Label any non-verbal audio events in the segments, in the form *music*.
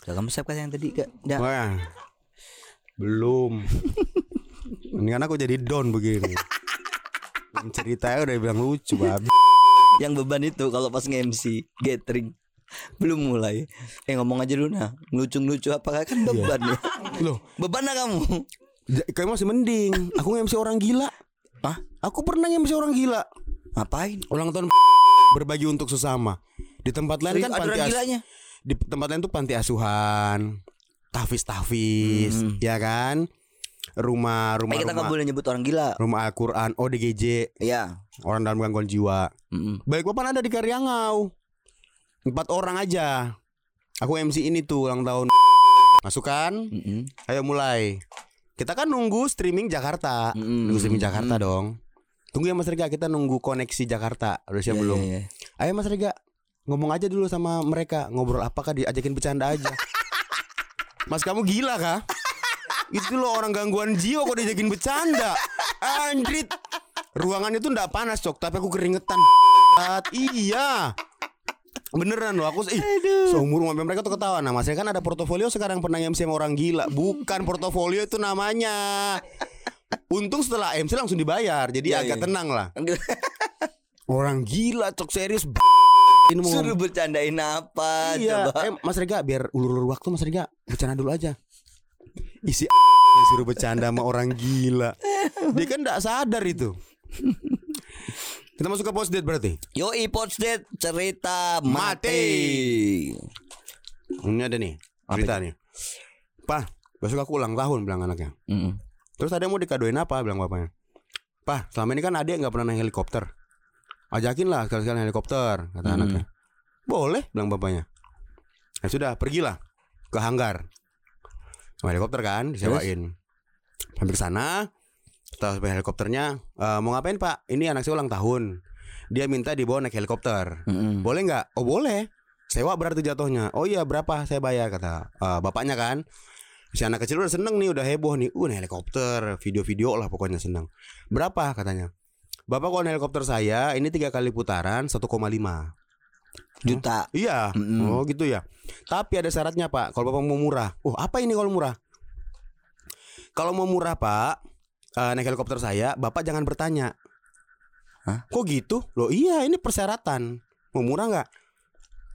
Gak kamu siap kan yang tadi gak? Nggak. Wah. Belum. Ini kan aku jadi don begini. Ceritanya udah bilang lucu babi. Yang beban itu kalau pas nge-MC gathering belum mulai. Eh ngomong aja dulu nah. Ngelucu-ngelucu apakah kan beban ya? Loh, Beban lah kamu. kayak masih mending. Aku nge-MC orang gila. Hah? Aku pernah nge-MC orang gila. Ngapain? Ulang tahun berbagi untuk sesama. Di tempat lain kan Ada panti orang as- gilanya. Di tempat lain tuh panti asuhan, tahfiz-tahfiz, Hmm. ya kan? Rumah rumah Eh kita nggak boleh nyebut orang gila. rumah Al-Qur'an, ODGJ, Iya. orang dalam gangguan jiwa. Mm-mm. Balik papan ada di Karyangau. Empat orang aja. Aku MC ini tuh ulang tahun. Masukkan. Mm-mm. Ayo mulai. Kita kan nunggu streaming Jakarta. Mm-mm. Nunggu streaming Jakarta dong. Tunggu ya Mas Rega, kita nunggu koneksi Jakarta. Udah siap Iya, belum? iya, iya. Ayo Mas Rega, ngomong aja dulu sama mereka. Ngobrol apakah diajakin bercanda aja. *laughs* Mas kamu gila kah? Itu loh orang gangguan jiwa kok diajakin bercanda. Andrit. Ruangan itu ndak panas cok, tapi aku keringetan. iya. Beneran loh aku ih, seumur sampai mereka tuh ketawa. Nah, Mas Rega kan ada portofolio sekarang pernah MC sama orang gila. Bukan portofolio itu namanya. Untung setelah MC langsung dibayar, jadi Iya, agak iya. tenang lah. *laughs* Orang gila cok serius. Ini mau Suruh bercandain apa Iya, coba? eh, Mas Rega biar ulur-ulur waktu Mas Rega bercanda dulu aja. Isi *laughs* disuruh bercanda sama orang gila. Dia kan tidak sadar itu. Kita masuk ke post date berarti. Yoi Potsdate cerita Mati. mati. Ini ada nih cerita nih. Pak, besok aku ulang tahun bilang anaknya. Mm-mm. Terus ada yang mau dikadoin apa bilang bapaknya. Pak, selama ini kan adik nggak pernah naik helikopter. Ajakin lah sekali-sekali helikopter kata Hmm. anaknya. Boleh bilang bapaknya. Ya sudah, pergilah ke hanggar. Sama helikopter kan disewain. Sampai ke sana, setelah sampai helikopternya, "Eh, mau ngapain pak? Ini anak saya ulang tahun. Dia minta dibawa naik helikopter. Mm-mm. Boleh nggak? Oh boleh. Sewa berarti jatuhnya. Oh iya berapa? Saya bayar kata eh, bapaknya kan. Si anak kecil udah seneng nih, udah heboh nih. Uh, naik helikopter, video-video lah pokoknya seneng. Berapa katanya? Bapak kalau helikopter saya ini tiga kali putaran 1,5 Juta. Iya. Mm-mm. Oh gitu ya. Tapi ada syaratnya pak. Kalau bapak mau murah. Oh apa ini kalau murah? Kalau mau murah pak, eh, naik helikopter saya, bapak jangan bertanya. Hah? Kok gitu? Loh iya ini persyaratan. Mau murah nggak?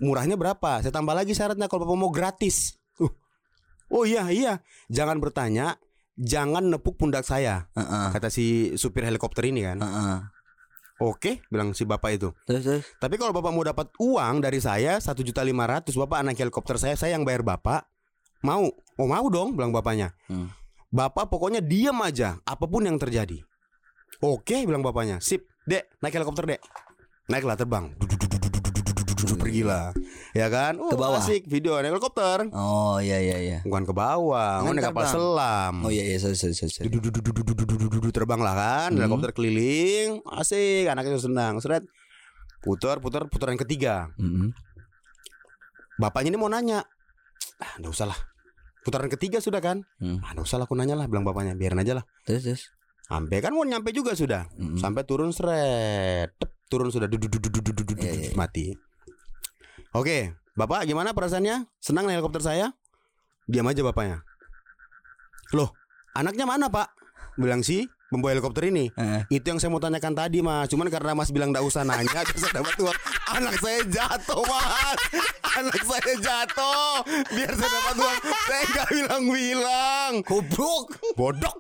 Murahnya berapa? Saya tambah lagi syaratnya kalau bapak mau gratis. Uh. Oh iya iya. Jangan bertanya. Jangan nepuk pundak saya. Heeh. Kata si supir helikopter ini kan. Heeh. Oke, bilang si bapak itu. Terus terus. Tapi kalau bapak mau dapat uang dari saya satu juta lima ratus, bapak anak helikopter saya, saya yang bayar bapak. Mau? Oh mau dong, bilang bapaknya. Hmm. Bapak pokoknya diam aja, apa pun yang terjadi. Oke, bilang bapaknya. Sip, dek, naik helikopter dek. Naiklah terbang langsung hmm. pergi lah ya kan oh, ke bawah asik video naik helikopter oh iya iya iya bukan ke bawah kan naik kapal selam oh iya iya sorry sorry sorry terbang lah kan hmm. helikopter keliling asik anaknya senang seret putar putar putaran ketiga hmm. bapaknya ini mau nanya ah nggak usah lah putaran ketiga sudah kan hmm. ah nggak usah lah aku nanya lah bilang bapaknya biarin aja lah terus terus sampai kan mau nyampe juga sudah hmm. sampai turun seret turun sudah mati oke bapak gimana perasaannya? Senang naik helikopter saya? Diam aja bapaknya. Loh anaknya mana pak? Bilang si membawa helikopter ini. Heeh. itu yang saya mau tanyakan tadi mas. Cuman karena mas bilang gak usah nanya *laughs* saya dapat uang Anak saya jatuh mas. Anak saya jatuh. Biar saya dapat uang. Saya gak bilang-bilang. Goblok. Bodok